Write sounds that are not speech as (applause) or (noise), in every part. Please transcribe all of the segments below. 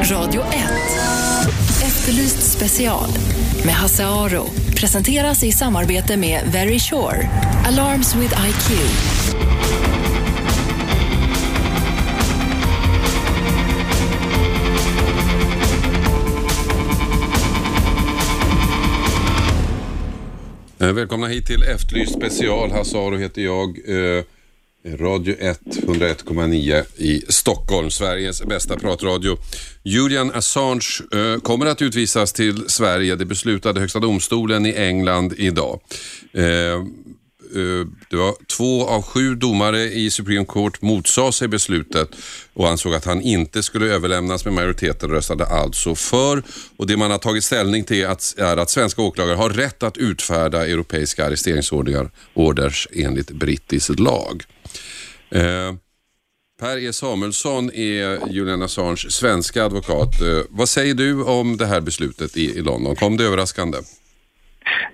Radio 1. Efterlyst special med Hasse Aro. Presenteras i samarbete med Very Sure. Alarms with IQ. Eh, välkomna hit till Efterlyst special. Hasse Aro heter jag. Eh, Radio 1, 101,9 i Stockholm, Sveriges bästa pratradio. Julian Assange eh, kommer att utvisas till Sverige. Det beslutade Högsta domstolen i England idag. Eh, eh, det var två av sju domare i Supreme Court motsade sig beslutet och ansåg att han inte skulle överlämnas med majoriteten röstade alltså för. Och det man har tagit ställning till att, är att svenska åklagare har rätt att utfärda europeiska arresteringsorders enligt brittisk lag. Eh, Per E Samuelsson är Julian Assange svenska advokat. Eh, vad säger du om det här beslutet i, i London? Kom det överraskande?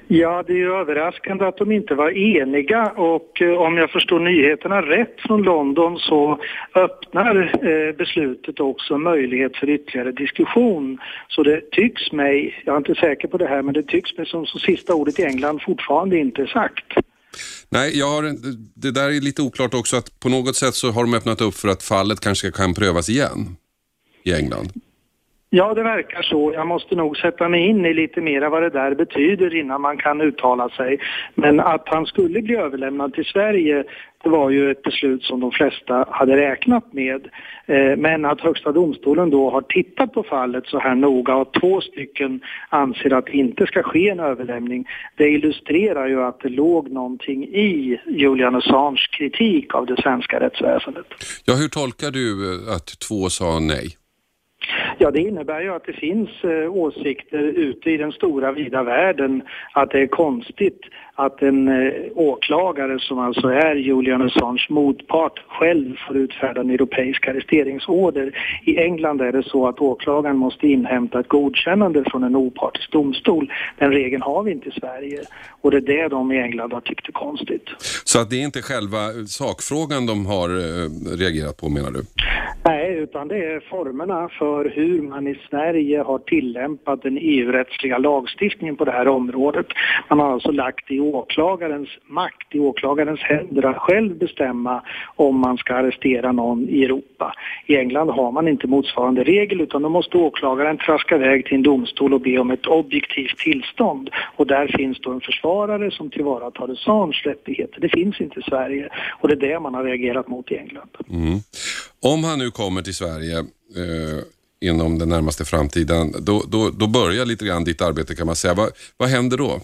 Ja, det är ju överraskande att de inte var eniga och eh, om jag förstår nyheterna rätt från London så öppnar eh, beslutet också möjlighet för ytterligare diskussion. Så det tycks mig, jag är inte säker på det här, men det tycks mig som så sista ordet i England fortfarande inte är sagt. Nej, jag har, det där är lite oklart också att på något sätt så har de öppnat upp för att fallet kanske kan prövas igen i England. Ja, det verkar så. Jag måste nog sätta mig in i lite mera vad det där betyder innan man kan uttala sig. Men att han skulle bli överlämnad till Sverige, det var ju ett beslut som de flesta hade räknat med. Eh, men att Högsta domstolen då har tittat på fallet så här noga och två stycken anser att det inte ska ske en överlämning, det illustrerar ju att det låg någonting i Julian Assange kritik av det svenska rättsväsendet. Ja, hur tolkar du eh, att två sa nej? Ja, det innebär ju att det finns eh, åsikter ute i den stora vida världen att det är konstigt att en eh, åklagare som alltså är Julian Assange motpart själv får utfärda en europeisk arresteringsorder. I England är det så att åklagaren måste inhämta ett godkännande från en opartisk domstol. Den regeln har vi inte i Sverige och det är det de i England har tyckt är konstigt. Så att det är inte själva sakfrågan de har eh, reagerat på menar du? Nej, utan det är formerna för hur man i Sverige har tillämpat den EU-rättsliga lagstiftningen på det här området. Man har alltså lagt i åklagarens makt, i åklagarens händer att själv bestämma om man ska arrestera någon i Europa. I England har man inte motsvarande regel utan då måste åklagaren traska iväg till en domstol och be om ett objektivt tillstånd. Och där finns då en försvarare som tillvaratar Assanges rättigheter. Det finns inte i Sverige och det är det man har reagerat mot i England. Mm. Om han nu kommer till Sverige eh, inom den närmaste framtiden, då, då, då börjar lite grann ditt arbete kan man säga. Va, vad händer då?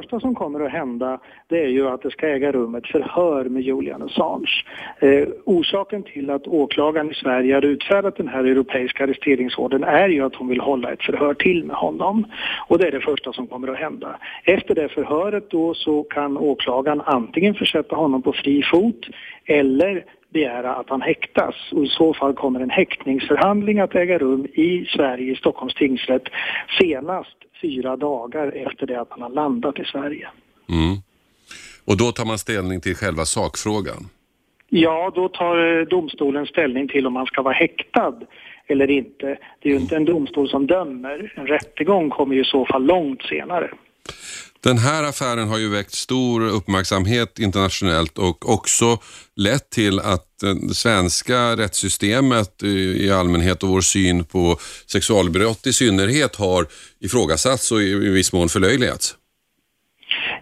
Det första som kommer att hända det är ju att det ska äga rum ett förhör med Julian Assange. Eh, orsaken till att åklagaren i Sverige har utfärdat den här europeiska arresteringsordern är ju att hon vill hålla ett förhör till med honom. Och det är det första som kommer att hända. Efter det förhöret då så kan åklagaren antingen försätta honom på fri fot eller begära att han häktas och i så fall kommer en häktningsförhandling att äga rum i Sverige, i Stockholms tingsrätt senast fyra dagar efter det att han har landat i Sverige. Mm. Och då tar man ställning till själva sakfrågan? Ja, då tar eh, domstolen ställning till om han ska vara häktad eller inte. Det är ju inte en domstol som dömer. En rättegång kommer ju i så fall långt senare. Den här affären har ju väckt stor uppmärksamhet internationellt och också lett till att det svenska rättssystemet i allmänhet och vår syn på sexualbrott i synnerhet har ifrågasatts och i viss mån förlöjligats.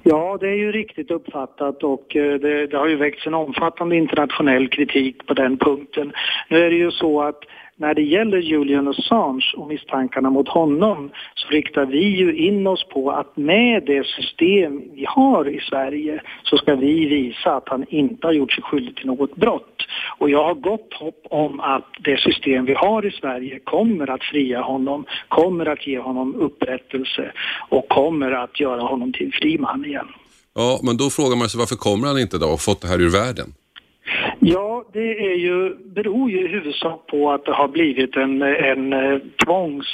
Ja, det är ju riktigt uppfattat och eh, det, det har ju väckts en omfattande internationell kritik på den punkten. Nu är det ju så att när det gäller Julian Assange och misstankarna mot honom så riktar vi ju in oss på att med det system vi har i Sverige så ska vi visa att han inte har gjort sig skyldig till något brott. Och jag har gott hopp om att det system vi har i Sverige kommer att fria honom, kommer att ge honom upprättelse och kommer att göra honom till fri man igen. Ja, men då frågar man sig varför kommer han inte då och fått det här ur världen? Ja, det är ju, beror ju i huvudsak på att det har blivit en, en eh, tvångs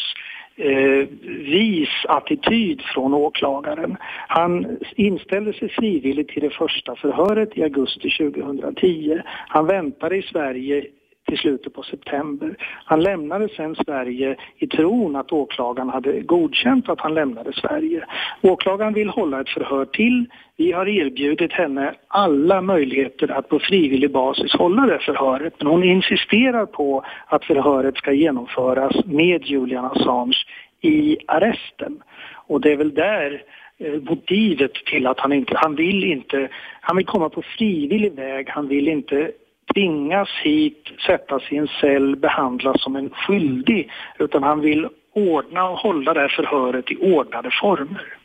eh, vis attityd från åklagaren. Han inställde sig frivilligt till det första förhöret i augusti 2010. Han väntade i Sverige till slutet på september. Han lämnade sen Sverige i tron att åklagaren hade godkänt att han lämnade Sverige. Åklagaren vill hålla ett förhör till. Vi har erbjudit henne alla möjligheter att på frivillig basis hålla det förhöret. Men hon insisterar på att förhöret ska genomföras med Julian Assange i arresten. Och det är väl där eh, motivet till att han inte, han vill inte, han vill komma på frivillig väg, han vill inte tvingas hit, sättas i en cell, behandlas som en skyldig, utan han vill ordna och hålla det här förhöret i ordnade former.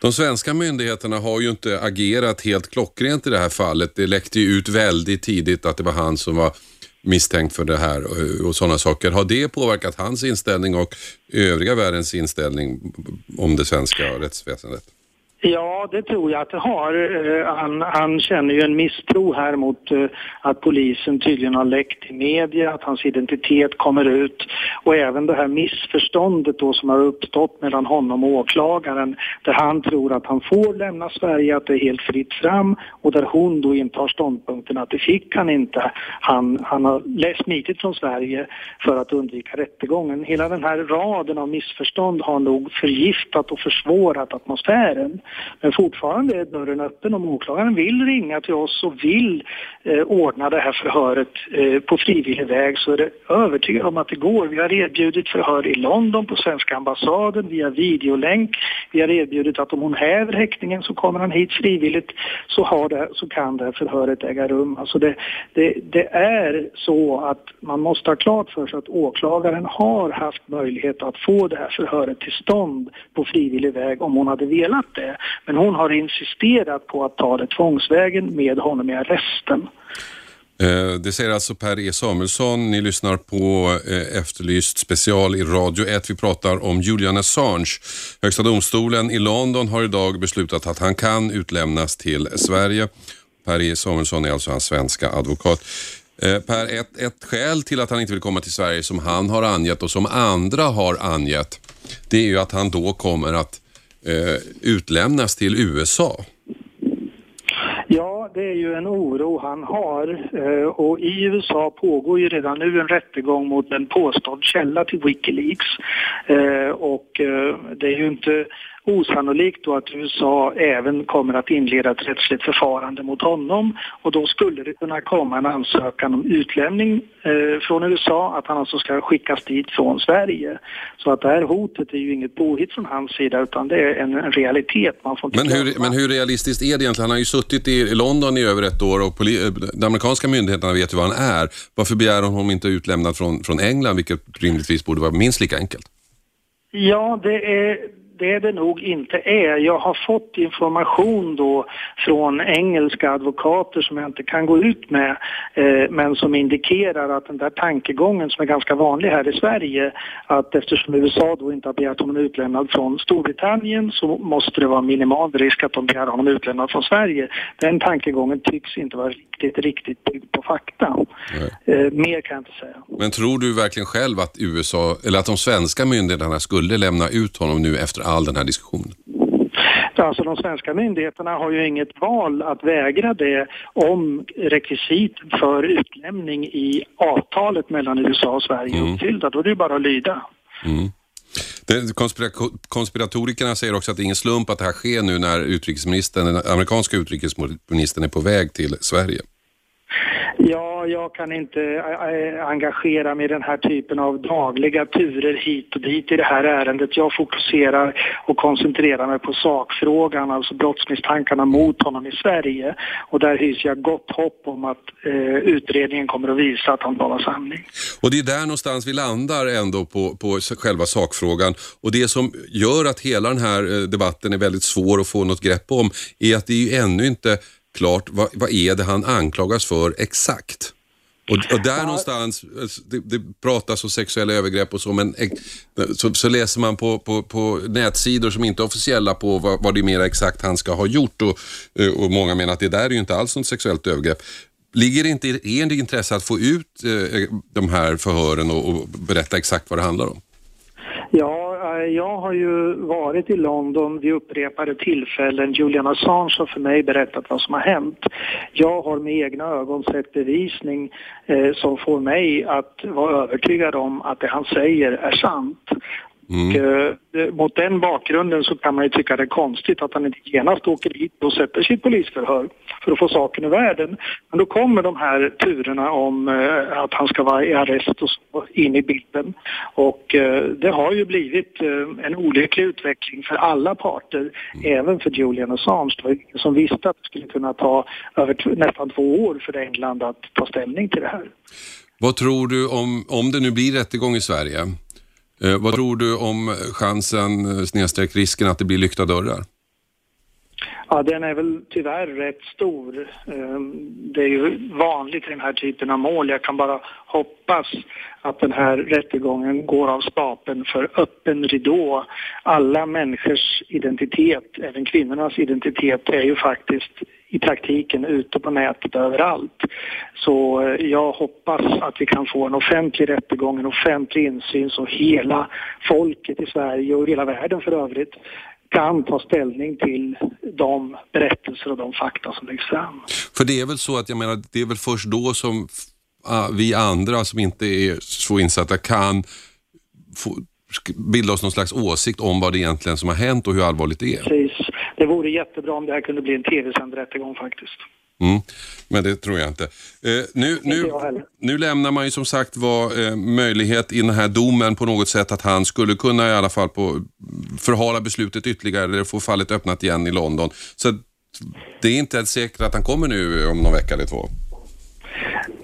De svenska myndigheterna har ju inte agerat helt klockrent i det här fallet. Det läckte ju ut väldigt tidigt att det var han som var misstänkt för det här eh, och sådana saker. Har det påverkat hans inställning och övriga världens inställning om det svenska rättsväsendet? Ja, det tror jag att det har. Eh, han, han känner ju en misstro här mot eh, att polisen tydligen har läckt i media, att hans identitet kommer ut och även det här missförståndet då som har uppstått mellan honom och åklagaren där han tror att han får lämna Sverige, att det är helt fritt fram och där hon då intar ståndpunkten att det fick han inte. Han, han har smitit från Sverige för att undvika rättegången. Hela den här raden av missförstånd har nog förgiftat och försvårat atmosfären. Men fortfarande är dörren öppen om åklagaren vill ringa till oss och vill eh, ordna det här förhöret eh, på frivillig väg så är det övertygad om att det går. Vi har erbjudit förhör i London på svenska ambassaden via videolänk. Vi har erbjudit att om hon häver häktningen så kommer han hit frivilligt så, har det, så kan det här förhöret äga rum. Alltså det, det, det är så att man måste ha klart för sig att åklagaren har haft möjlighet att få det här förhöret till stånd på frivillig väg om hon hade velat det. Men hon har insisterat på att ta det tvångsvägen med honom i arresten. Eh, det säger alltså Per E Samuelsson. Ni lyssnar på eh, Efterlyst special i Radio 1. Vi pratar om Julian Assange. Högsta domstolen i London har idag beslutat att han kan utlämnas till Sverige. Per E Samuelsson är alltså hans svenska advokat. Eh, per, ett, ett skäl till att han inte vill komma till Sverige som han har angett och som andra har angett, det är ju att han då kommer att Eh, utlämnas till USA. Ja, det är ju en oro han har eh, och i USA pågår ju redan nu en rättegång mot en påstådd källa till Wikileaks eh, och eh, det är ju inte osannolikt då att USA även kommer att inleda ett rättsligt förfarande mot honom och då skulle det kunna komma en ansökan om utlämning eh, från USA, att han alltså ska skickas dit från Sverige. Så att det här hotet är ju inget påhitt från hans sida utan det är en, realitet. Man får men, hur, men hur realistiskt är det egentligen? Han har ju suttit i London i över ett år och de amerikanska myndigheterna vet ju vad han är. Varför begär honom inte utlämnad från, från England, vilket rimligtvis borde vara minst lika enkelt? Ja, det är det det nog inte är. Jag har fått information då från engelska advokater som jag inte kan gå ut med eh, men som indikerar att den där tankegången som är ganska vanlig här i Sverige att eftersom USA då inte har begärt honom utlämnad från Storbritannien så måste det vara minimal risk att de begär honom utlämnad från Sverige. Den tankegången tycks inte vara riktigt, riktigt byggd på fakta. Eh, mer kan jag inte säga. Men tror du verkligen själv att USA, eller att de svenska myndigheterna skulle lämna ut honom nu efter all den här diskussionen? Alltså de svenska myndigheterna har ju inget val att vägra det om rekvisit för utlämning i avtalet mellan USA och Sverige är mm. uppfyllda. Då är det ju bara att lyda. Mm. Konspira konspiratorikerna säger också att det är ingen slump att det här sker nu när utrikesministern, den amerikanska utrikesministern är på väg till Sverige. Ja, jag kan inte eh, eh, engagera mig i den här typen av dagliga turer hit och dit i det här ärendet. Jag fokuserar och koncentrerar mig på sakfrågan, alltså brottsmisstankarna mot honom i Sverige. Och där hyser jag gott hopp om att eh, utredningen kommer att visa att han talar sanning. Och det är där någonstans vi landar ändå på, på själva sakfrågan. Och det som gör att hela den här eh, debatten är väldigt svår att få något grepp om är att det är ju ännu inte klart vad, vad är det han anklagas för exakt. Och, och där ja. någonstans, det, det pratas om sexuella övergrepp och så, men så, så läser man på, på, på, nätsidor som inte är officiella på vad, vad det är mer exakt han ska ha gjort och, och många menar att det där är ju inte alls något sexuellt övergrepp. Ligger det inte i ert intresse att få ut eh, de här förhören och, och berätta exakt vad det handlar om? Ja, jag har ju varit i London vid upprepade tillfällen. Julian Assange har för mig berättat vad som har hänt. Jag har med egna ögon sett bevisning eh, som får mig att vara övertygad om att det han säger är sant. Mm. Och, eh, mot den bakgrunden så kan man ju tycka det är konstigt att han inte genast åker dit och sätter sitt polisförhör för att få saken ur världen. Men då kommer de här turerna om eh, att han ska vara i arrest och så in i bilden. Och eh, det har ju blivit eh, en olycklig utveckling för alla parter, mm. även för Julian Assange. Det var ingen som visste att det skulle kunna ta över nästan två år för England att ta ställning till det här. Vad tror du om, om det nu blir rättegång i Sverige? Eh, vad tror du om chansen, eh, snedstreck risken att det blir lyckta dörrar? Ja, den är väl tyvärr rätt stor. Ehm, det är ju vanligt i den här typen av mål. Jag kan bara hoppas att den här rättegången går av stapeln för öppen ridå. Alla människors identitet, även kvinnornas identitet, är ju faktiskt i praktiken ute på nätet överallt. Så eh, jag hoppas att vi kan få en offentlig rättegång, en offentlig insyn så hela folket i Sverige och hela världen för övrigt kan ta ställning till de berättelser och de fakta som läggs fram. För det är väl så att jag menar, det är väl först då som vi andra som inte är så insatta kan få, bilda oss någon slags åsikt om vad det egentligen som har hänt och hur allvarligt det är. Precis. Det vore jättebra om det här kunde bli en tv-sänd rättegång faktiskt. Mm, men det tror jag inte. Eh, nu, nu, nu lämnar man ju som sagt var eh, möjlighet i den här domen på något sätt att han skulle kunna i alla fall på, förhala beslutet ytterligare eller få fallet öppnat igen i London. Så det är inte säkert att han kommer nu om någon vecka eller två.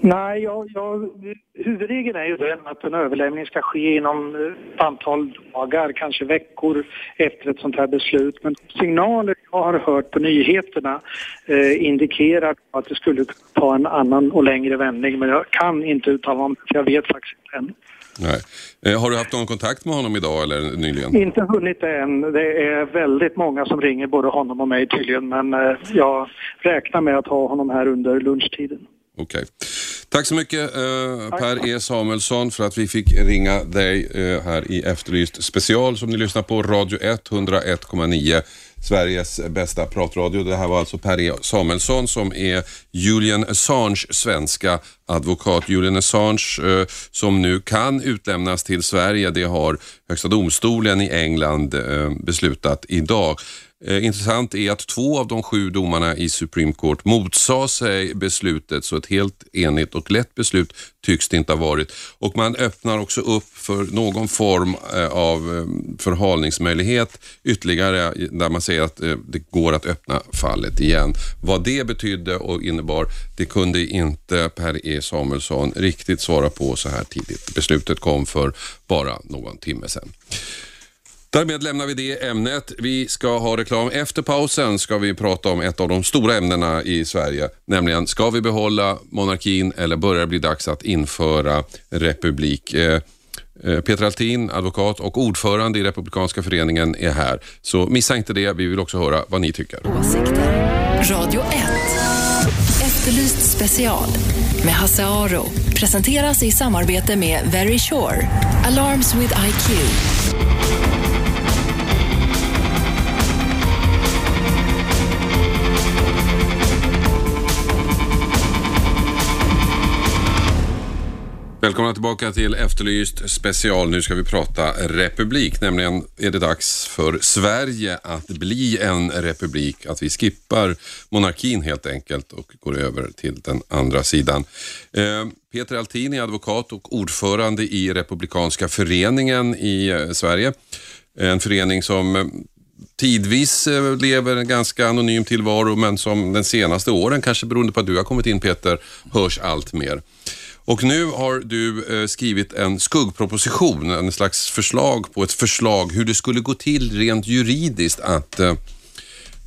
Nej, jag, jag, huvudregeln är ju den att en överlämning ska ske inom ett antal dagar, kanske veckor efter ett sånt här beslut. Men signaler jag har hört på nyheterna eh, indikerar att det skulle ta en annan och längre vändning. Men jag kan inte uttala mig det, jag vet faktiskt inte än. Nej. Eh, har du haft någon kontakt med honom idag eller nyligen? Inte hunnit än. Det är väldigt många som ringer både honom och mig tydligen. Men eh, jag räknar med att ha honom här under lunchtiden. Okej. Okay. Tack så mycket eh, Per E Samuelsson för att vi fick ringa dig eh, här i Efterlyst special som ni lyssnar på Radio 101,9 Sveriges bästa pratradio. Det här var alltså Per E Samuelsson som är Julian Assange svenska advokat. Julian Assange eh, som nu kan utlämnas till Sverige. Det har Högsta domstolen i England eh, beslutat idag. Eh, intressant är att två av de sju domarna i Supreme Court motsade sig beslutet så ett helt enigt och lätt beslut tycks det inte ha varit. Och man öppnar också upp för någon form eh, av eh, förhalningsmöjlighet ytterligare där man säger att eh, det går att öppna fallet igen. Vad det betydde och innebar det kunde inte Per E Samuelsson riktigt svara på så här tidigt. Beslutet kom för bara någon timme sedan. Därmed lämnar vi det ämnet. Vi ska ha reklam. Efter pausen ska vi prata om ett av de stora ämnena i Sverige, nämligen ska vi behålla monarkin eller börjar det bli dags att införa republik? Eh, eh, Peter Altin, advokat och ordförande i Republikanska föreningen är här. Så missa inte det. Vi vill också höra vad ni tycker. Åsikter. Radio 1. Efterlyst special med Hasse Aro. Presenteras i samarbete med Very Sure. Alarms with IQ. Välkomna tillbaka till Efterlyst special. Nu ska vi prata republik, nämligen är det dags för Sverige att bli en republik. Att vi skippar monarkin helt enkelt och går över till den andra sidan. Eh, Peter Altini är advokat och ordförande i Republikanska föreningen i eh, Sverige. En förening som eh, tidvis lever en ganska anonym tillvaro men som den senaste åren, kanske beroende på att du har kommit in Peter, hörs allt mer. Och nu har du eh, skrivit en skuggproposition, en slags förslag på ett förslag hur det skulle gå till rent juridiskt att eh,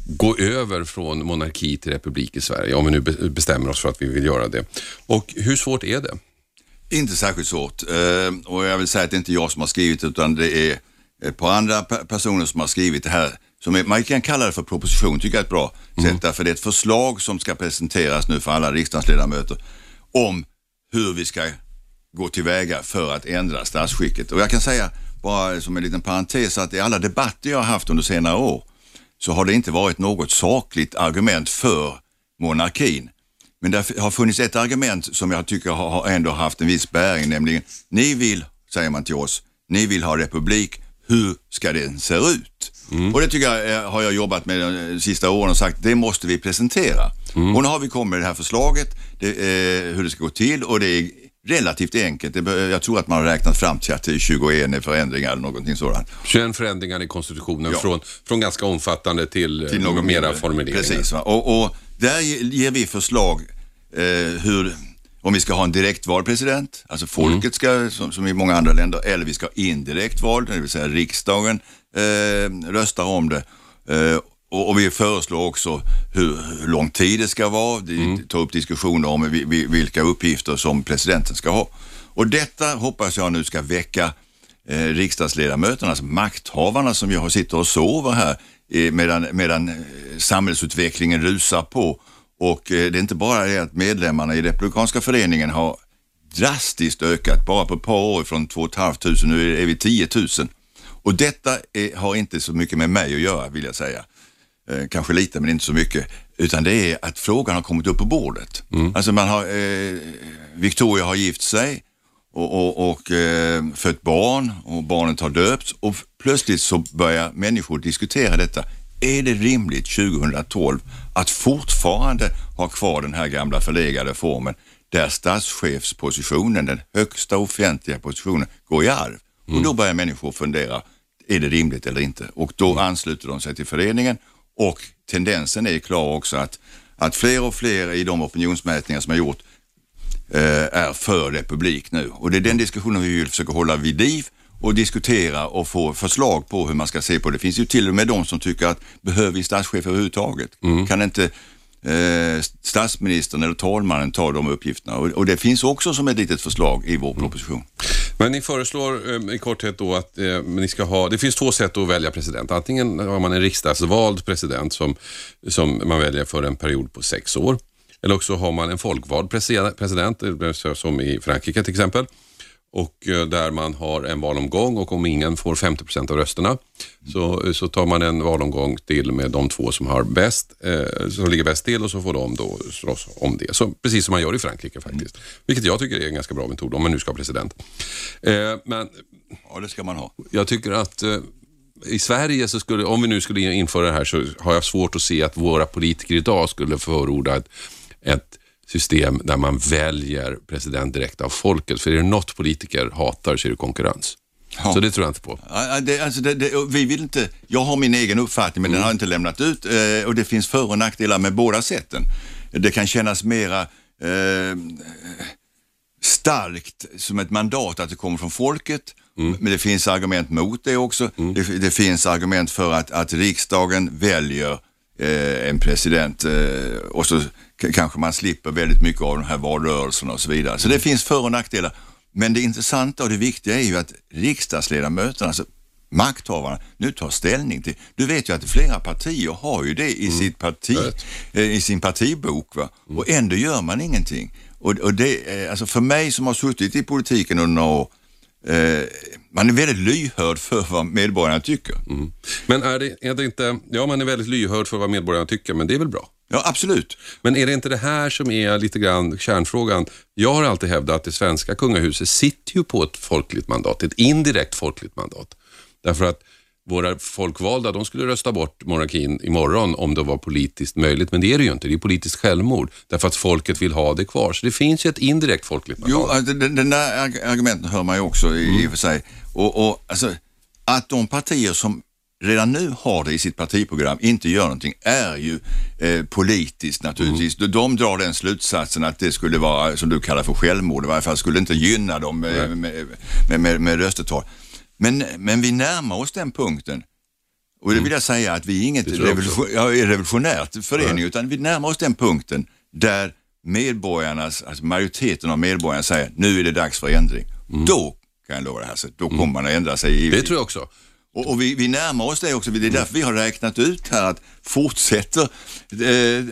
gå över från monarki till republik i Sverige, om vi nu bestämmer oss för att vi vill göra det. Och hur svårt är det? Inte särskilt svårt. Eh, och jag vill säga att det är inte jag som har skrivit utan det är ett par andra personer som har skrivit det här. Som är, man kan kalla det för proposition, tycker jag är ett bra mm. sätt. Därför det är ett förslag som ska presenteras nu för alla riksdagsledamöter om hur vi ska gå tillväga för att ändra statsskicket. Och jag kan säga, bara som en liten parentes, att i alla debatter jag har haft under senare år så har det inte varit något sakligt argument för monarkin. Men det har funnits ett argument som jag tycker har ändå haft en viss bäring, nämligen ni vill, säger man till oss, ni vill ha republik, hur ska den se ut? Mm. Och det tycker jag har jag jobbat med de sista åren och sagt, det måste vi presentera. Mm. Och nu har vi kommit med det här förslaget, det, eh, hur det ska gå till och det är relativt enkelt. Jag tror att man har räknat fram till att det är 21 förändringar eller någonting sådant. 21 förändringar i konstitutionen ja. från, från ganska omfattande till, till något mera formuleringar. Precis, och, och, där ger vi förslag eh, hur om vi ska ha en direktvald president, alltså folket ska, som, som, i många andra länder, eller vi ska ha indirekt val, det vill säga riksdagen eh, röstar om det. Eh, och, och, vi föreslår också hur, hur, lång tid det ska vara, mm. ta upp diskussioner om vilka uppgifter som presidenten ska ha. Och detta hoppas jag nu ska väcka eh, riksdagsledamöterna, alltså makthavarna som jag sitter och sover här eh, medan, medan eh, samhällsutvecklingen rusar på. Och eh, det är inte bara det att medlemmarna i Republikanska föreningen har drastiskt ökat, bara på ett par år från 2 500, nu är vi 10 000. Och detta är, har inte så mycket med mig att göra vill jag säga. Eh, kanske lite men inte så mycket, utan det är att frågan har kommit upp på bordet. Mm. Alltså man har, eh, Victoria har gift sig och, och, och eh, fött barn och barnet har döpts och plötsligt så börjar människor diskutera detta. Är det rimligt 2012 att fortfarande ha kvar den här gamla förlegade formen där statschefspositionen, den högsta offentliga positionen, går i arv? Mm. Och då börjar människor fundera, är det rimligt eller inte? Och då ansluter de sig till föreningen och tendensen är klar också att, att fler och fler i de opinionsmätningar som har gjort eh, är för republik nu. Och det är den diskussionen vi vill försöka hålla vid liv och diskutera och få förslag på hur man ska se på det. Det finns ju till och med de som tycker att behöver vi statschef överhuvudtaget? Mm. Kan inte eh, statsministern eller talmannen ta de uppgifterna? Och, och, det finns också som ett litet förslag i vår proposition. Men ni föreslår eh, i korthet då att eh, ni ska ha, det finns två sätt att välja president. Antingen har man en riksdagsvald president som, som man väljer för en period på sex år. Eller också har man en folkvald president, som i Frankrike till exempel och eh, där man har en valomgång och om ingen får 50 procent av rösterna så, så tar man en valomgång till med de två som, har bäst, eh, som ligger bäst till och så får de då slåss om det. Så, precis som man gör i Frankrike faktiskt. Vilket jag tycker är en ganska bra metod om man nu ska ha president. Eh, men, ja, det ska man ha. Jag tycker att eh, i Sverige, så skulle, om vi nu skulle införa det här, så har jag svårt att se att våra politiker idag skulle förorda ett, ett system där man väljer president direkt av folket. För är det något politiker hatar så är det konkurrens. Ja. Så det tror jag inte på. Det, alltså det, det, vi vill inte, jag har min egen uppfattning men mm. den har jag inte lämnat ut eh, och det finns för och nackdelar med båda sätten. Det kan kännas mera eh, starkt som ett mandat att det kommer från folket Mm. Men det finns argument mot det också. Mm. Det, det, finns argument för att, att riksdagen väljer eh, en president eh, och så kanske man slipper väldigt mycket av de här valrörelserna och så vidare. Så det finns för och nackdelar. Men det intressanta och det viktiga är ju att riksdagsledamöterna, alltså makthavarna, nu tar ställning till. Du vet ju att flera partier har ju det i, mm. sitt parti, eh, i sin partibok va? Mm. och ändå gör man ingenting. Och, och det, alltså för mig som har suttit i politiken under några år, eh, man är väldigt lyhörd för vad medborgarna tycker. Mm. Men är det, är det inte, ja man är väldigt lyhörd för vad medborgarna tycker, men det är väl bra? Ja, absolut. Men är det inte det här som är lite grann kärnfrågan? Jag har alltid hävdat att det svenska kungahuset sitter ju på ett folkligt mandat, ett indirekt folkligt mandat. Därför att våra folkvalda, de skulle rösta bort monarkin imorgon om det var politiskt möjligt, men det är det ju inte. Det är politiskt självmord, därför att folket vill ha det kvar. Så det finns ju ett indirekt folkligt mandat. Jo, alltså, den, den där argumenten hör man ju också i, mm. och för sig. Och, och alltså, att de partier som redan nu har det i sitt partiprogram, inte gör någonting, är ju eh, politiskt naturligtvis. Mm. De drar den slutsatsen att det skulle vara, som du kallar för självmord, i varje fall skulle inte gynna dem eh, med, med, med, med röstetal. Men, men vi närmar oss den punkten. Och det mm. vill jag säga att vi är inget revolution, ja, revolutionärt förening, Nej. utan vi närmar oss den punkten där medborgarnas, alltså majoriteten av medborgarna säger nu är det dags för ändring. Mm. Då kan jag lova det här, så då mm. kommer man att ändra sig. I, det tror jag också. Och, och vi, vi, närmar oss det också. Det är därför vi har räknat ut här att fortsätter eh,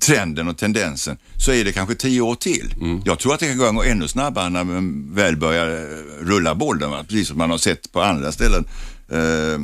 trenden och tendensen så är det kanske tio år till. Mm. Jag tror att det kan gå ännu snabbare när man väl börjar eh, rulla bollen, va? precis som man har sett på andra ställen. Eh,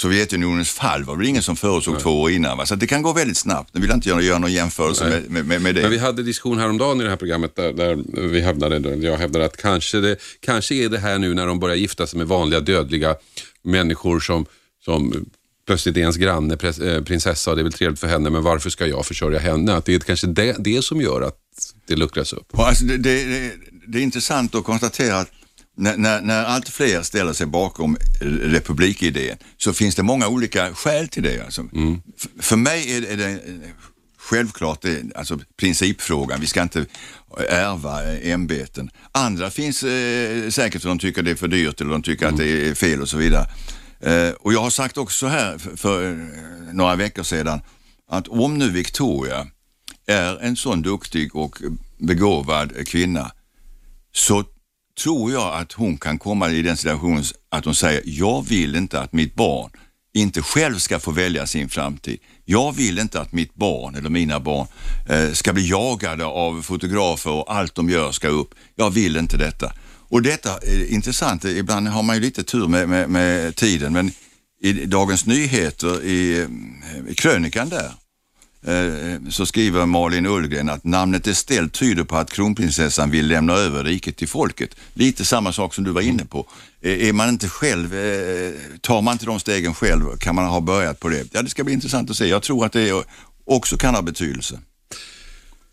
Sovjetunionens fall var väl ingen som förutsåg Nej. två år innan. Va? Så det kan gå väldigt snabbt. Nu vill jag inte göra, göra någon jämförelse med, med, med det. Men vi hade diskussion häromdagen i det här programmet där, där vi hävdade, jag hävdade att kanske, det, kanske är det här nu när de börjar gifta sig med vanliga dödliga människor som, som plötsligt är ens granne, eh, prinsessa och det är väl trevligt för henne men varför ska jag försörja henne? Att det är kanske det, det som gör att det luckras upp. Alltså det, det, det, det är intressant att konstatera att när, när, när allt fler ställer sig bakom republikidén så finns det många olika skäl till det. Alltså. F- För mig är det, är det eh, självklart det, är alltså principfrågan. Vi ska inte ärva eh, ämbeten. Andra finns eh, säkert för de tycker det är för dyrt eller de tycker att det är fel och så vidare. Eh, och jag har sagt också så här för, för eh, några veckor sedan att om nu Victoria är en sån duktig och begåvad kvinna så tror jag att hon kan komma i den situationen att hon säger jag vill inte att mitt barn inte själv ska få välja sin framtid. Jag vill inte att mitt barn eller mina barn eh, ska bli jagade av fotografer och allt de gör ska upp. Jag vill inte detta. Och detta är intressant. Ibland har man ju lite tur med, med, med tiden men i Dagens Nyheter i, i krönikan där Eh, så skriver Malin Ullgren att namnet Estelle tyder på att kronprinsessan vill lämna över riket till folket. Lite samma sak som du var inne på. Eh, är man inte själv, eh, tar man inte de stegen själv kan man ha börjat på det. Ja, det ska bli intressant att se. Jag tror att det också kan ha betydelse.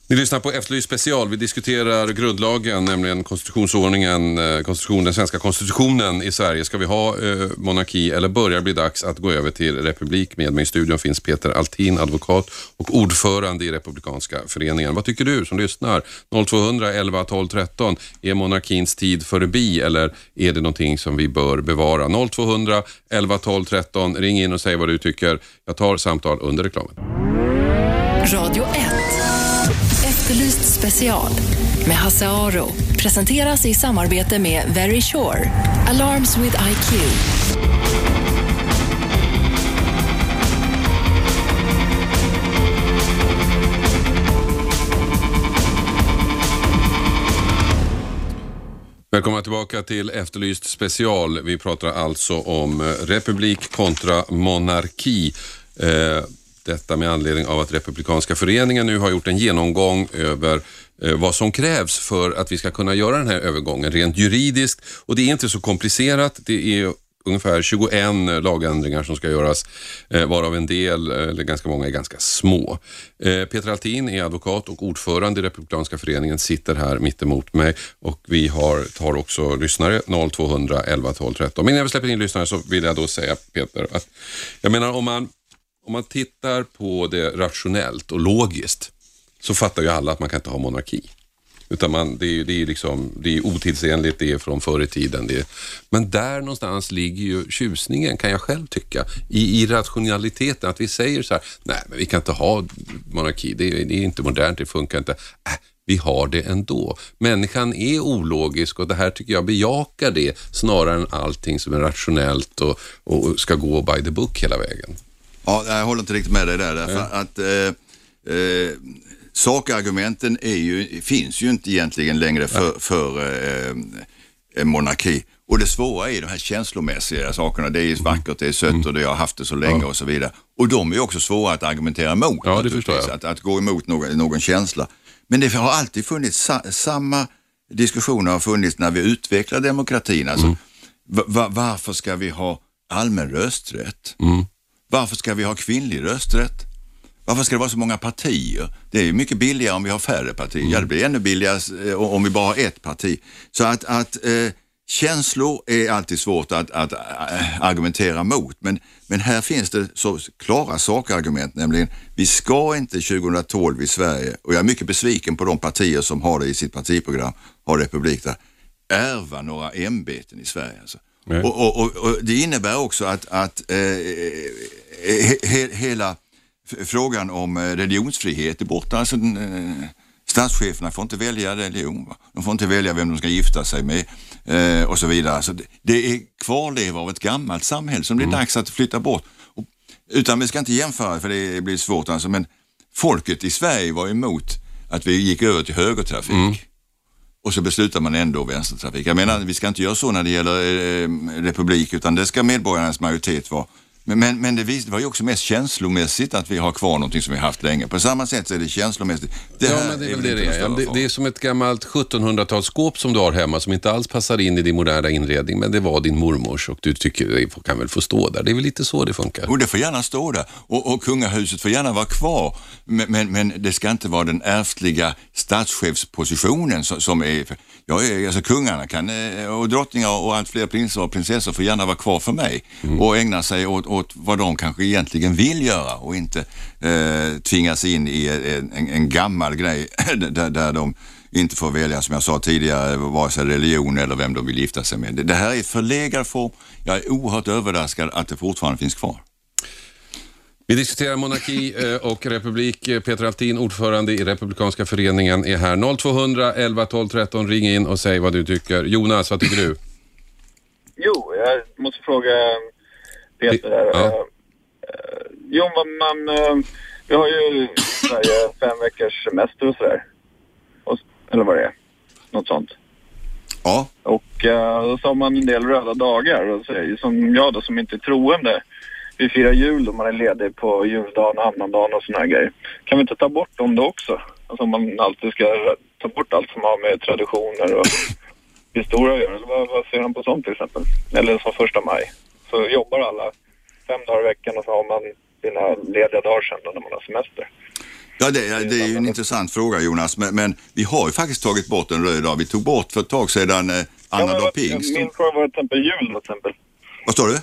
Ni lyssnar på Efterlyst special. Vi diskuterar grundlagen, nämligen konstitutionsordningen, eh, konstitution, den svenska konstitutionen i Sverige. Ska vi ha eh, monarki eller börjar det bli dags att gå över till republik? Med mig i studion finns Peter Altin, advokat och ordförande i Republikanska föreningen. Vad tycker du som lyssnar? 0200 11 12 13. Är monarkins tid förbi eller är det någonting som vi bör bevara? 0200 11 12 13. Ring in och säg vad du tycker. Jag tar samtal under reklamen. Radio 1. Efterlyst special med Hasse Aro. Presenteras i samarbete med Very Sure. Alarms with IQ. Välkomna tillbaka till Efterlyst special. Vi pratar alltså om eh, republik kontra monarki. Eh, detta med anledning av att Republikanska föreningen nu har gjort en genomgång över eh, vad som krävs för att vi ska kunna göra den här övergången rent juridiskt. Och det är inte så komplicerat. Det är ungefär 21 eh, lagändringar som ska göras, eh, varav en del, eller ganska många, är ganska små. Peter Altin är advokat och ordförande i Republikanska föreningen, sitter här mitt emot mig och vi har, tar också lyssnare 0200 11 12 13. Men innan vi släpper in lyssnare så vill jag då säga Peter, att jag menar om man, om man tittar på det rationellt och logiskt så fattar ju alla att man kan inte ha monarki. Utan man, det, är, det, är liksom, det är otidsenligt, det är från förr i tiden. Det är, men där någonstans ligger ju tjusningen, kan jag själv tycka, i, i rationaliteten. Att vi säger så här, nej men vi kan inte ha monarki, det, är- det är inte modernt, det funkar inte. Äh, vi har det ändå. Människan är ologisk och det här tycker jag bejakar det snarare än allting som är rationellt och, och ska gå by the book hela vägen. Ja, jag håller inte riktigt med dig där. Därför att eh, eh, sakargumenten är ju, finns ju inte egentligen längre för, för eh, monarki. Och det svåra är de här känslomässiga sakerna. Det är Mm. vackert, det är sött och det har haft det så länge och så vidare. Och de är också svåra att argumentera emot. Ja, det förstår jag. Att, att gå emot någon, någon känsla. Men det har alltid funnits sa, samma diskussioner har funnits när vi utvecklar demokratin. Alltså, Mm. va, varför ska vi ha allmän rösträtt? Mm. Varför ska vi ha kvinnlig rösträtt? Varför ska det vara så många partier? Det är ju mycket billigare om vi har färre partier. Ja, det blir ännu billigare eh, om vi bara har ett parti. Så att, att eh, känslor är alltid svårt att, att eh, argumentera mot. Men, men här finns det så klara sakargument, nämligen vi ska inte 2012 i Sverige, och jag är mycket besviken på de partier som har det i sitt partiprogram, har republik där, ärva några ämbeten i Sverige. Alltså. Och, och, och, och det innebär också att, att eh, he, he, hela frågan om eh, religionsfrihet är borta. Alltså, eh, statscheferna får inte välja religion. Va? De får inte välja vem de ska gifta sig med eh, och så vidare. Så det, det är kvarleva av ett gammalt samhälle som det är dags att flytta bort. Och, utan vi ska inte jämföra för det blir svårt alltså, men folket i Sverige var emot att vi gick över till högertrafik. Mm. Och så beslutar man ändå vänstertrafik. Jag menar, vi ska inte göra så när det gäller eh, eh republik, utan det ska medborgarnas majoritet vara. Men, men, men det, vis, det var ju också mest känslomässigt att vi har kvar någonting som vi haft länge. På samma sätt så är det känslomässigt. Det Ja, men det är väl det det är. Det, det är som ett gammalt 1700-talsskåp som du har hemma som inte alls passar in i din moderna inredning, men det var din mormors och du tycker det kan väl få stå där. Det är väl lite så det funkar. Och det får gärna stå där. Och, och kungahuset får gärna vara kvar. Men, men, men det ska inte vara den ärftliga statschefspositionen som, som är... Ja, alltså kungarna kan, eh, och drottningar och allt fler prinsar och prinsessor får gärna vara kvar för mig och ägna sig åt, åt vad de kanske egentligen vill göra och inte eh, tvingas in i en, en, en gammal grej (laughs) där, där de inte får välja, som jag sa tidigare, vare sig religion eller vem de vill gifta sig med. Det, det här är förlegad form. Jag är oerhört överraskad att det fortfarande finns kvar. Vi diskuterar monarki (laughs) eh, och republik. Eh, Peter Altin, ordförande i Republikanska föreningen, är här. 0200 11 12 13. Ring in och säg vad du tycker. Jonas, vad tycker du? Jo, jag måste fråga Peter här. Ja. Eh, Jo, man... eh, Vi har ju i Sverige fem veckors semester och sådär. Och- Eller vad det är. Något sånt. Ja, Och eh, då sa man en del röda dagar. Och så, som jag då som inte är troende. Vi firar jul då man är ledig på juldagen, annandagen och såna här grejer. Kan vi inte ta bort dem då också? Alltså om man alltid ska ta bort allt som har med traditioner och (laughs) historia att göra. Eller Vad, vad ser han på sånt till exempel? Eller som första maj. Så jobbar alla fem dagar i veckan och så har man sina lediga dagar sen då när man har semester. ja det, är- det är ju en intressant fråga Jonas, men, men vi har ju faktiskt tagit bort en röd dag. Vi tog bort för ett tag sedan eh, Ja, annandag vad- pingst. Min fråga var till exempel jul till exempel. Vad står du?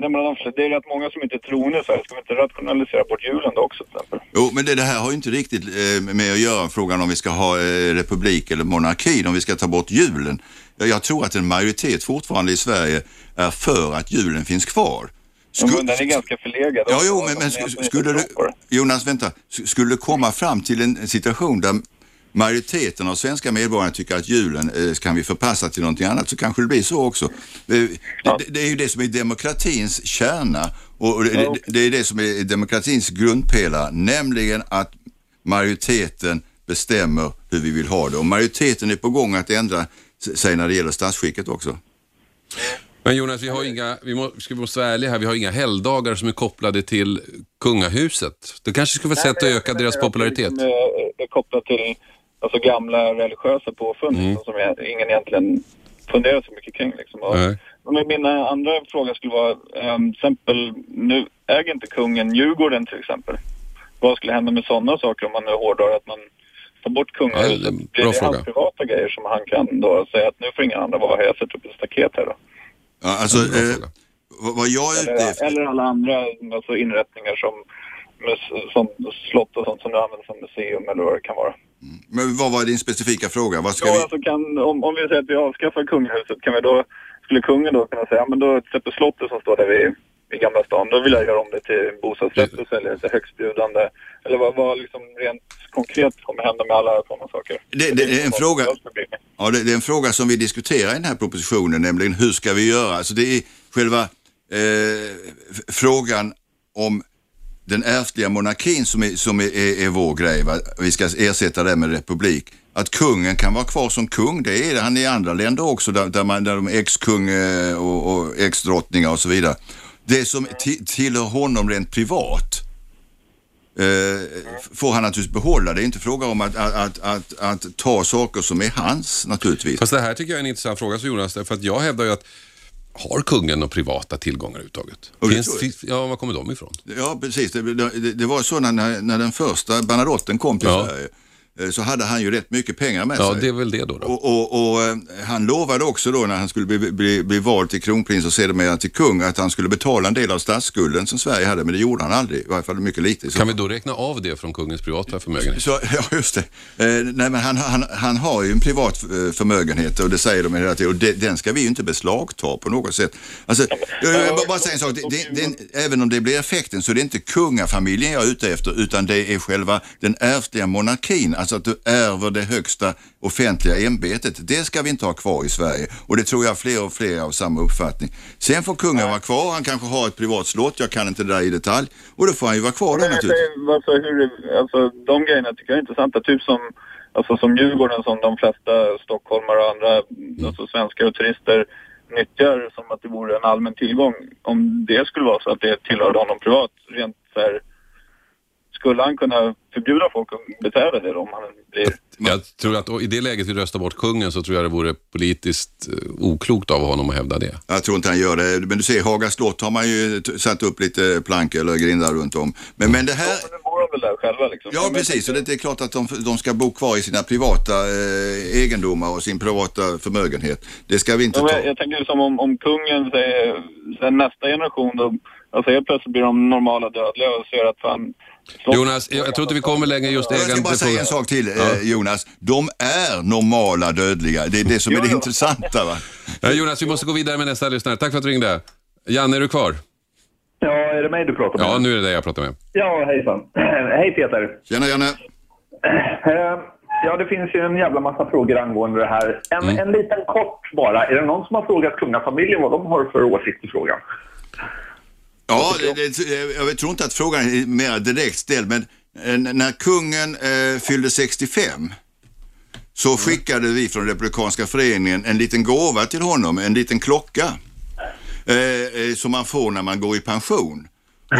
Nej, men alltså, det är rätt många som inte är troende i Sverige. Ska vi inte rationalisera bort julen då också till exempel? Jo, men det, det här har ju inte riktigt eh, med att göra frågan om vi ska ha eh, republik eller monarki, om vi ska ta bort julen. Jag, jag tror att en majoritet fortfarande i Sverige är för att julen finns kvar. Ja, Sku- men den är ganska förlegad. Ja, jo, att men, men inte skulle det. Jonas, vänta, skulle komma fram till en situation där majoriteten av svenska medborgare tycker att julen eh, kan vi förpassa till någonting annat så kanske det blir så också. Eh, Det, det, det är ju det som är demokratins kärna och det, det, det är det som är demokratins grundpelare, nämligen att majoriteten bestämmer hur vi vill ha det och majoriteten är på gång att ändra sig när det gäller statsskicket också. Men Jonas, vi har inga, vi må, ska vi måste vara ärliga här, vi har inga helgdagar som är kopplade till kungahuset. Det kanske skulle vara ett sätt att öka deras popularitet. Är, är kopplat till alltså, gamla religiösa påfund Mm. liksom, som jag, ingen egentligen funderar så mycket kring. Liksom. Och, Nej. men min andra fråga skulle vara, um, till exempel, nu äger inte kungen Djurgården till exempel. Vad skulle hända med sådana saker om man nu hårdrar att man tar bort Ja, kungahuset? det är en Blir bra det fråga. hans privata grejer som han kan då säga att nu får inga andra vara här, jag sätter upp ett staket här då? Ja, alltså, Ja, bra eh, vad jag är ute Eller, efter... eller alla andra alltså, inrättningar som, som slott och sånt som nu används som museum eller vad det kan vara. Men vad var din specifika fråga? Vad ska Ja, vi... alltså kan, om, om vi säger att vi avskaffar kungahuset, kan vi då, skulle kungen då kunna säga, men då exempel slottet som står där vid, vid Gamla stan, då vill jag göra om det till bostadsrätt och sälja det till högstbjudande. Eller vad, vad liksom rent konkret kommer hända med alla sådana saker? Det- det är en fråga-. Ja, det, det är en fråga som vi diskuterar i den här propositionen, nämligen hur ska vi göra? Alltså det är själva eh, frågan om den ärftliga monarkin som är, som är, är, är vår grej. Va? Vi ska ersätta det med republik. Att kungen kan vara kvar som kung, det är han i andra länder också där, där, man, där de är ex-kung eh, och, och ex-drottningar och så vidare. Det som tillhör honom rent privat eh, får han naturligtvis behålla. Det är inte fråga om att, att, att, att, att ta saker som är hans naturligtvis. Fast det här tycker jag är en intressant fråga, så Jonas, för att jag hävdar ju att har kungen några privata tillgångar överhuvudtaget? Finns, finns, ja, var kommer de ifrån? Ja, precis. Det, det, det var så när, när den första Bernadotten kom till Ja. Sverige så hade han ju rätt mycket pengar med Ja, sig. det är väl det då. då. Och, och, och eh, han lovade också då när han skulle bli, bli, bli vald till kronprins och sedermera till kung att han skulle betala en del av statsskulden som Sverige hade, men det gjorde han aldrig, i varje fall mycket lite. Så, Kan vi då räkna av det från kungens privata förmögenhet? så, (laughs) ja, just det. Eh, nej, men han, han, han har ju en privat eh, förmögenhet och det säger de hela tiden och det, den ska vi ju inte beslagta på något sätt. Alltså, jag, bara, säga en sak, det, det, det, även om det blir effekten så är det inte kungafamiljen jag är ute efter utan det är själva den ärftliga monarkin, alltså att du ärver det högsta offentliga ämbetet. Det ska vi inte ha kvar i Sverige och det tror jag fler och fler av samma uppfattning. Sen får kungen vara kvar, han kanske har ett privat slott, jag kan inte det där i detalj och då får han ju vara kvar där naturligtvis. alltså, hur, alltså, de grejerna tycker jag är intressanta. Typ som, alltså, som Djurgården som de flesta stockholmare och andra alltså, svenskar och turister nyttjar som att det vore en allmän tillgång. Om det skulle vara så att det tillhörde honom privat, rent så här, skulle han kunna förbjuda folk att beträda det då, om han blir... Jag tror att i det läget vi röstar bort kungen så tror jag det vore politiskt eh, oklokt av honom att hävda det. Jag tror inte han gör det, men du ser Haga slott har man ju satt upp lite plank eller grindar runt om. Men, men det här... Ja, men nu bor de väl där själva liksom. Ja, Men- precis. Och det är klart att de, de ska bo kvar i sina privata eh, egendomar och sin privata förmögenhet. Det ska vi inte Ja, ta. jag, jag tänker som om, om kungen säger, sen nästa generation då, alltså helt plötsligt blir de normala dödliga och ser att Jonas, jag, jag tror inte vi kommer längre just Jag ska bara säga en sak till eh, Jonas. De är normala dödliga. Det är det som är det intressanta. Va? Ja, Jonas, vi måste gå vidare med nästa lyssnare. Tack för att du ringde. Janne, är du kvar? Ja, är det mig du pratar med? Ja, nu är det dig jag pratar med. Ja, hejsan. (clears throat) Hej Peter. Tjena Janne. (clears throat) Eh, Ja, det finns ju en jävla massa frågor angående det här. En, en liten kort bara. Är det någon som har frågat kungafamiljen vad de har för åsikt i frågan? Ja, jag tror inte att frågan är mer direkt ställd, men eh, när kungen eh, fyllde 65 så skickade vi från Republikanska föreningen en liten gåva till honom, en liten klocka eh, som man får när man går i pension.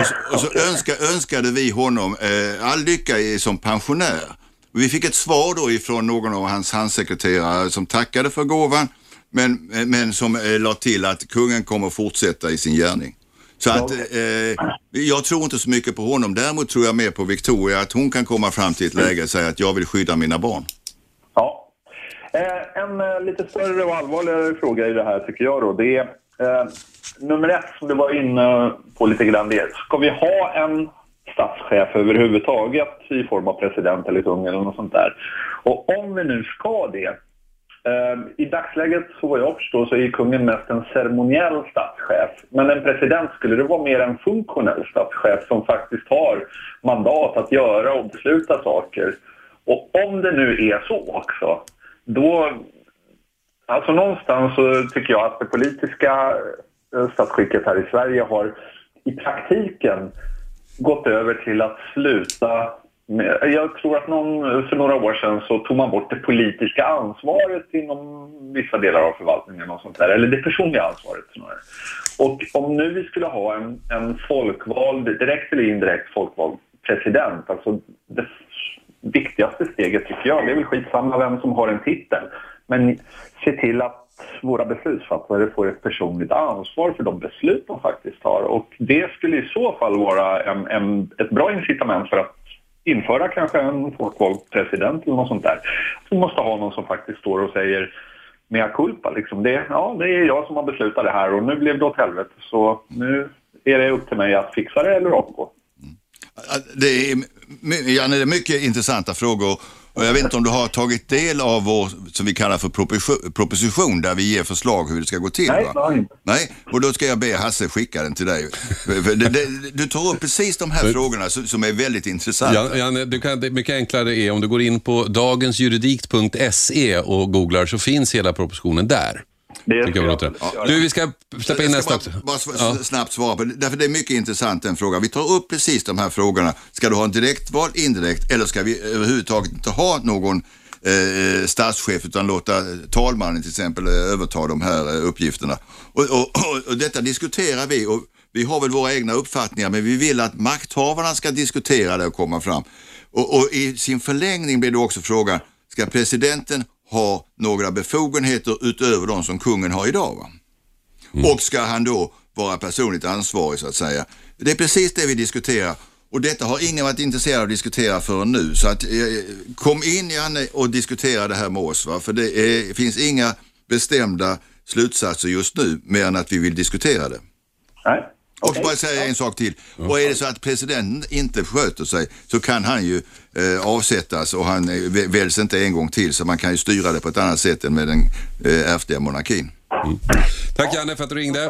Och så, och så (laughs) önska, önskade vi honom all lycka i, som pensionär. Vi fick ett svar då ifrån någon av hans handsekreterare som tackade för gåvan, men, men som eh, la till att kungen kommer fortsätta i sin gärning. Så att eh, jag tror inte så mycket på honom. Däremot tror jag mer på Victoria, att hon kan komma fram till ett läge och säga att jag vill skydda mina barn. Ja. Eh, en eh, lite större och allvarligare fråga i det här tycker jag då. Det är eh, nummer ett som du var inne på lite grann. Det ska vi ha en statschef överhuvudtaget i form av president eller kung eller något sånt där? Och om vi nu ska det. Eh, I dagsläget så vad jag förstår så är kungen mest en ceremoniell statschef. Men en president skulle det vara mer en funktionell statschef som faktiskt har mandat att göra och besluta saker. Och om det nu är så också, då... Alltså någonstans så tycker jag att det politiska eh, statsskicket här i Sverige har i praktiken gått över till att sluta jag tror att någon, för några år sedan så tog man bort det politiska ansvaret inom vissa delar av förvaltningen och sånt där, eller det personliga ansvaret snarare. Och om nu vi skulle ha en, en folkvald, direkt eller indirekt folkvald president, alltså det viktigaste steget tycker jag, det är väl skitsamma vem som har en titel, men se till att våra beslutsfattare får ett personligt ansvar för de beslut de faktiskt tar. Och det skulle i så fall vara en, en, ett bra incitament för att införa kanske en folkvald president eller något sånt där. Vi måste ha någon som faktiskt står och säger mea culpa. Liksom. Det, ja, det är jag som har beslutat det här och nu blev det åt helvete. Så nu är det upp till mig att fixa det eller avgå. Mm. Det är, Janne, det är mycket intressanta frågor och jag vet inte om du har tagit del av vår, som vi kallar för proposition, där vi ger förslag hur det ska gå till? Nej, va? inte. Nej, och då ska jag be Hasse skicka den till dig. Du tar upp precis de här frågorna som, är väldigt intressanta. Jan, Janne, du kan, det mycket enklare är om du går in på dagensjuridik.se och googlar så finns hela propositionen där. Det Tycker jag låter. Du, vi ska släppa in nästa bara, bara Ja. snabbt svara på det, därför det är mycket intressant den frågan. Vi tar upp precis de här frågorna. Ska du ha en direktval, indirekt eller ska vi överhuvudtaget inte ha någon eh, statschef utan låta talmannen till exempel eh, överta de här eh, uppgifterna. Och, och, och, och detta diskuterar vi och vi har väl våra egna uppfattningar men vi vill att makthavarna ska diskutera det och komma fram. Och, och i sin förlängning blir det också frågan, ska presidenten ha några befogenheter utöver de som kungen har idag? Va? Och ska han då vara personligt ansvarig så att säga? Det är precis det vi diskuterar. Och detta har ingen varit intresserad av att diskutera förrän nu. Så att, eh, kom in Janne och diskutera det här med oss. Va? För det är, finns inga bestämda slutsatser just nu mer än att vi vill diskutera det. Nej. Och Okej. bara säga en sak till. Och är det så att presidenten inte sköter sig så kan han ju eh, avsättas och han eh, vä- väljs inte en gång till så man kan ju styra det på ett annat sätt än med den eh, ärftliga monarkin. Tack Janne för att du ringde.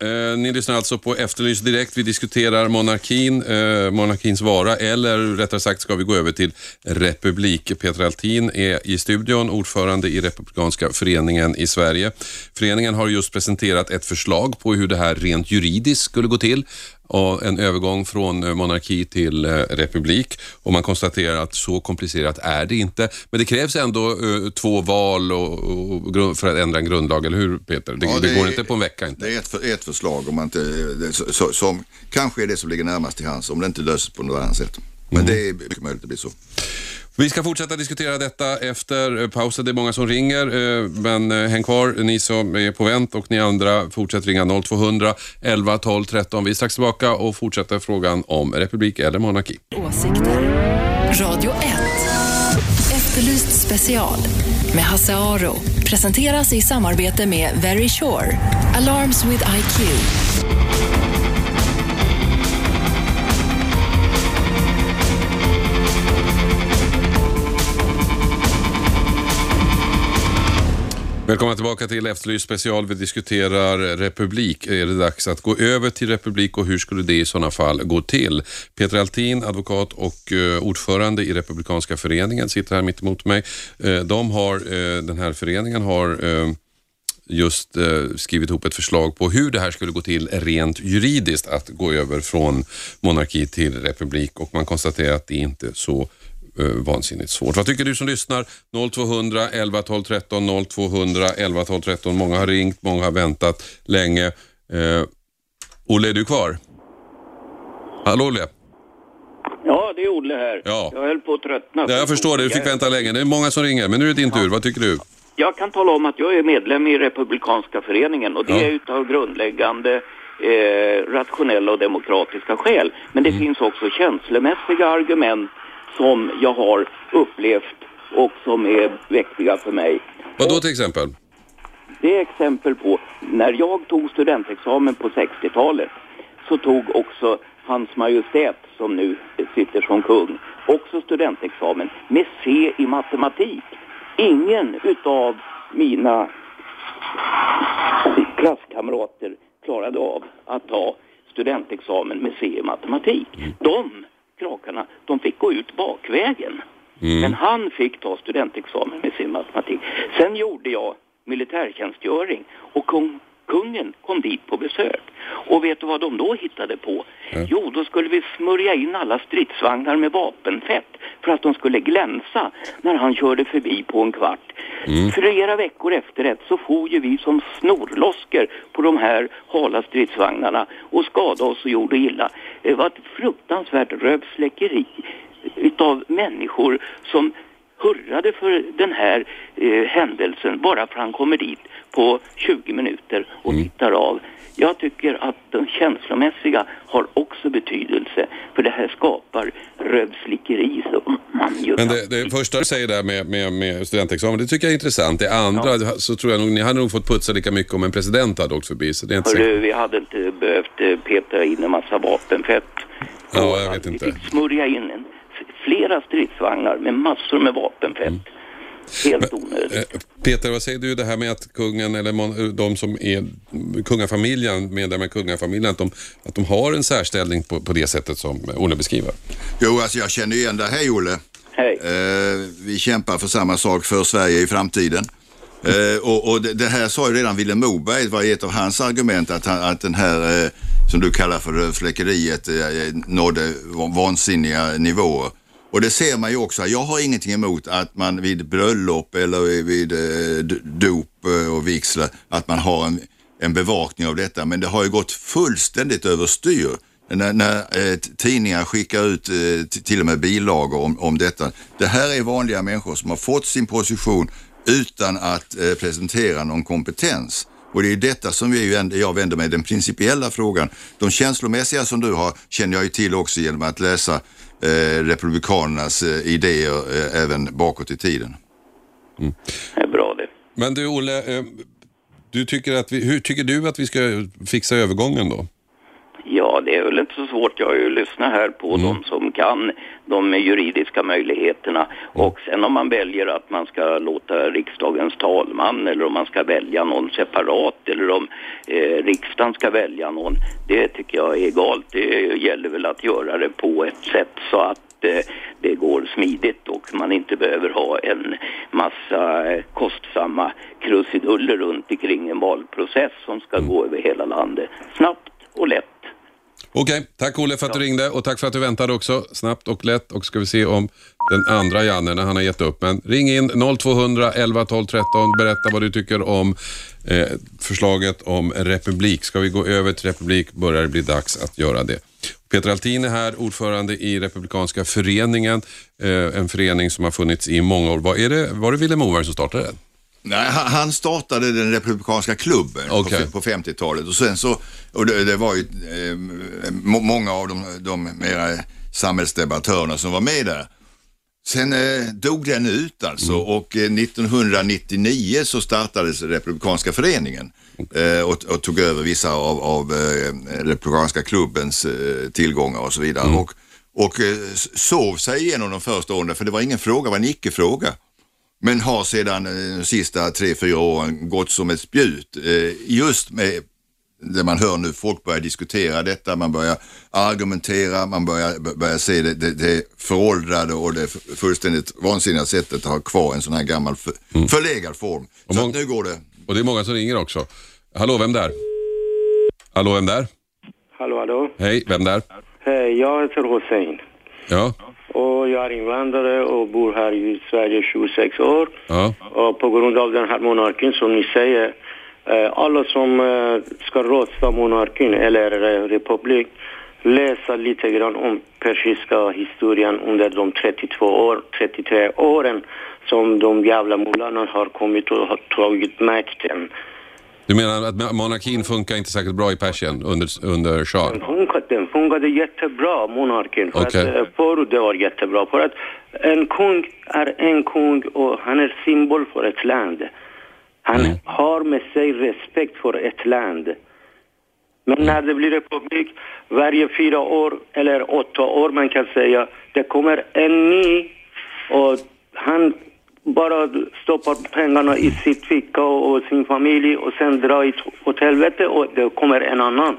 Eh, ni lyssnar alltså på Efterlyst direkt. Vi diskuterar monarkin, eh, monarkins vara eller rättare sagt ska vi gå över till republik. Peter Altin är i studion, ordförande i Republikanska föreningen i Sverige. Föreningen har just presenterat ett förslag på hur det här rent juridiskt skulle gå till en övergång från eh, monarki till eh, republik och man konstaterar att så komplicerat är det inte. Men det krävs ändå eh, två val och, och, för att ändra en grundlag, eller hur Peter? Det, Ja, det, det går är- inte på en vecka inte. Det är ett, för, ett förslag om man inte, så, som kanske är det som ligger närmast till hands om det inte löses på något annat sätt. Men det är mycket möjligt att det blir så. Vi ska fortsätta diskutera detta efter eh, pausen. Det är många som ringer, eh, men eh, häng kvar ni som är på vänt och ni andra fortsätt ringa 0200 11 12 13. Vi är strax tillbaka och fortsätter frågan om republik eller monarki. Åsikter. Radio 1. Efterlyst special med Hasse Aro. Presenteras i samarbete med Very Sure. Alarms with IQ. Välkomna tillbaka till Efterlyst special. Vi diskuterar republik. Är det dags att gå över till republik och hur skulle det i sådana fall gå till? Peter Altin, advokat och eh, ordförande i Republikanska föreningen, sitter här mitt emot mig. Eh, de har, eh, den här föreningen har just skrivit ihop ett förslag på hur det här skulle gå till rent juridiskt att gå över från monarki till republik och man konstaterar att det inte är så eh, vansinnigt svårt. Vad tycker du som lyssnar? 0200 11 12 13 0200 11 12 13. Många har ringt, många har väntat länge. Eh, Olle, är du kvar? Hallå Olle? Ja, det är Olle här. Ja. Jag höll på att tröttna. Ja, jag förstår det, du fick vänta länge. Det är många som ringer, men nu är det din tur. Vad tycker du? Jag kan tala om att jag är medlem i Republikanska föreningen och det Ja. är utav grundläggande eh, rationella och demokratiska skäl. Men det Mm. finns också känslomässiga argument som jag har upplevt och som är viktiga för mig. Vad då till exempel? Det är exempel på när jag tog studentexamen på 60-talet så tog också Hans Majestät som nu sitter som kung också studentexamen med C i matematik. Ingen utav mina klasskamrater klarade av att ta studentexamen med C i matematik. De krakarna, de fick gå ut bakvägen. Men han fick ta studentexamen med sin matematik. Sen gjorde jag militärtjänstgöring och kung, kungen kom dit på besök. Och vet du vad de då hittade på? Jo, då skulle vi smörja in alla stridsvagnar med vapenfett för att de skulle glänsa när han körde förbi på en kvart. Flera veckor efter det så for ju vi som snorlosker på de här hala stridsvagnarna och skadade oss och gjorde illa. Det var ett fruktansvärt rövsläckeri utav människor som hurrade för den här eh, händelsen bara för han kommer dit på 20 minuter och tittar av. Jag tycker att de känslomässiga har också betydelse för det här skapar rövslickeri som man ju Men det, det första du säger där med, med, med studentexamen, det tycker jag är intressant. Det andra, så tror jag nog, ni hade nog fått putsa lika mycket om en president hade åkt förbi. Så det är inte Hörru, vi hade inte behövt eh, peta in en massa vapenfett. Ja, jag vet att inte. Vi fick smörja in en, flera stridsvagnar med massor med vapenfett. Helt onödigt. Eh, Peter, vad säger du det här med att kungen eller mon- de som är kungafamiljen, medlemmar i kungafamiljen, att de, att de har en särställning på, på det sättet som Olle beskriver? Jo, alltså jag känner igen det. Hej Olle. Hej. Eh, vi kämpar för samma sak för Sverige i framtiden. Eh, och och det, det här sa ju redan Vilhelm Moberg, var ett av hans argument att, han, att den här, eh, som du kallar för rövsläckeriet, eh, nådde va- vansinniga nivåer. Och det ser man ju också. Jag har ingenting emot att man vid bröllop eller vid eh, dop eh, och vigslar, att man har en, en bevakning av detta. Men det har ju gått fullständigt överstyr när, när eh, tidningar skickar ut eh, till och med bilagor om, om detta. Det här är vanliga människor som har fått sin position utan att eh, presentera någon kompetens. Och det är detta som vi jag vänder mig den principiella frågan. De känslomässiga som du har känner jag ju till också genom att läsa Republikanernas eh, idéer eh, även bakåt i tiden. Det är bra det. Men du Olle, eh, du tycker att vi, hur tycker du att vi ska fixa övergången då? Det är väl inte så svårt. Jag har ju lyssnat här på Mm. de som kan de juridiska möjligheterna. Och sen om man väljer att man ska låta riksdagens talman eller om man ska välja någon separat eller om eh, riksdagen ska välja någon. Det tycker jag är egalt. Det gäller väl att göra det på ett sätt så att eh, det går smidigt och man inte behöver ha en massa kostsamma krusiduller runt omkring en valprocess som ska gå över hela landet. Snabbt och lätt. Okej, tack Olle för att du ringde och tack för att du väntade också. Snabbt och lätt och ska vi se om den andra Janne när han har gett upp. Men ring in 0200 11 12 13. Berätta vad du tycker om eh, förslaget om republik. Ska vi gå över till republik börjar det bli dags att göra det. Peter Altin är här, ordförande i Republikanska föreningen. Eh, en förening som har funnits i många år. Var, är det, var det Vilhelm Moberg som startade den? Nej, han startade den republikanska klubben Okej. på, på 50-talet och sen så, och det, det var ju eh, må, många av de, de mera samhällsdebattörerna som var med där. Sen eh, dog den ut alltså och eh, 1999 så startades Republikanska föreningen eh, och, och tog över vissa av, av eh, Republikanska klubbens eh, tillgångar och så vidare. Och, och s- sov sig igenom de första åren för det var ingen fråga, det var en icke-fråga. Men har sedan eh, de sista tre, fyra åren gått som ett spjut. Eh, just med det man hör nu, folk börjar diskutera detta, man börjar argumentera, man börjar, börjar se det, det, det föråldrade och det fullständigt vansinniga sättet att ha kvar en sån här gammal för, förlegad form. Och Så nu går det. Och det är många som ringer också. Hallå, vem där? Hallå, vem där? Hallå, hallå. Hej, vem där? Hej, jag heter Hussein. Ja, Och jag är invandrare och bor här i Sverige 26 år. ja. Och på grund av den här monarkin som ni säger, alla som ska rösta monarkin eller republik, läsa lite grann om persiska historien under de 32 år, 33 åren som de jävla mullorna har kommit och har tagit makten. Du menar att monarkin funkar inte särskilt bra i Persien under, under Den shah? funkade, den funkade jättebra, monarkin. För Okej. att, eh, förut det var jättebra. För att en kung är en kung och han är symbol för ett land. Han Mm. har med sig respekt för ett land. Men Mm. när det blir republik, varje fyra år eller åtta år man kan säga, det kommer en ny och han bara stoppar pengarna i sitt ficka och sin familj och sen drar åt helvete och det kommer en annan.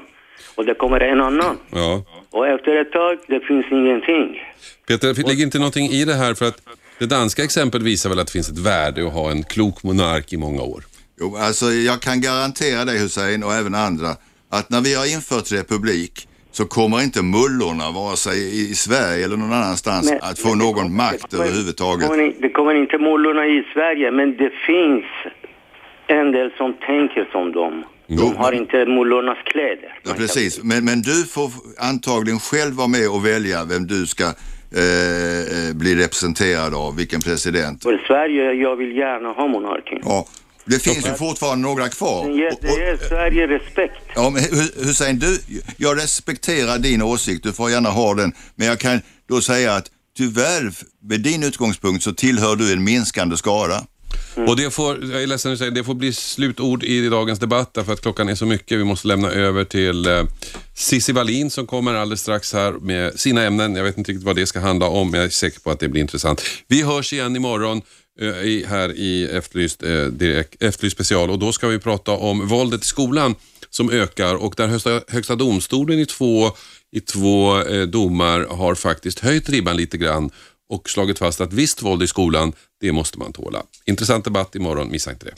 Och det kommer en annan. Ja. Och efter ett tag, det finns ingenting. Peter, det ligger inte någonting i det här för att det danska exemplet visar väl att det finns ett värde att ha en klok monark i många år? Jo, alltså jag kan garantera dig Hussein och även andra att när vi har infört republik så kommer inte mullorna vare sig i Sverige eller någon annanstans Men- att få men det någon kommer- makt det överhuvudtaget. Det kommer, det inte mullorna i Sverige, men det finns en del som tänker som dem. Jo, De har men- inte mullornas kläder. Ja, precis, men, men du får antagligen själv vara med och välja vem du ska eh, eh, bli representerad av, vilken president. För Sverige, jag vill gärna ha monarkin. Ja, det finns ju fortfarande några kvar. Det ger Sverige respekt. Ja, men Hu- Hussein, du, jag respekterar din åsikt, du får gärna ha den, men jag kan då säga att tyvärr, med din utgångspunkt så tillhör du en minskande skara. Och det får, jag är ledsen att säga, det får bli slutord i dagens debatt därför att klockan är så mycket. Vi måste lämna över till eh, Cissi Wallin som kommer alldeles strax här med sina ämnen. Jag vet inte riktigt vad det ska handla om, men jag är säker på att det blir intressant. Vi hörs igen imorgon i, här i Efterlyst, eh, direkt, Efterlyst special och då ska vi prata om våldet i skolan som ökar och där högsta, högsta domstolen i två, i två eh, domar har faktiskt höjt ribban lite grann och slagit fast att visst våld i skolan, det måste man tåla. Intressant debatt imorgon, missa inte det.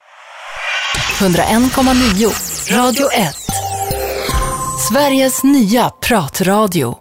101,9 Radio 1. Sveriges nya pratradio.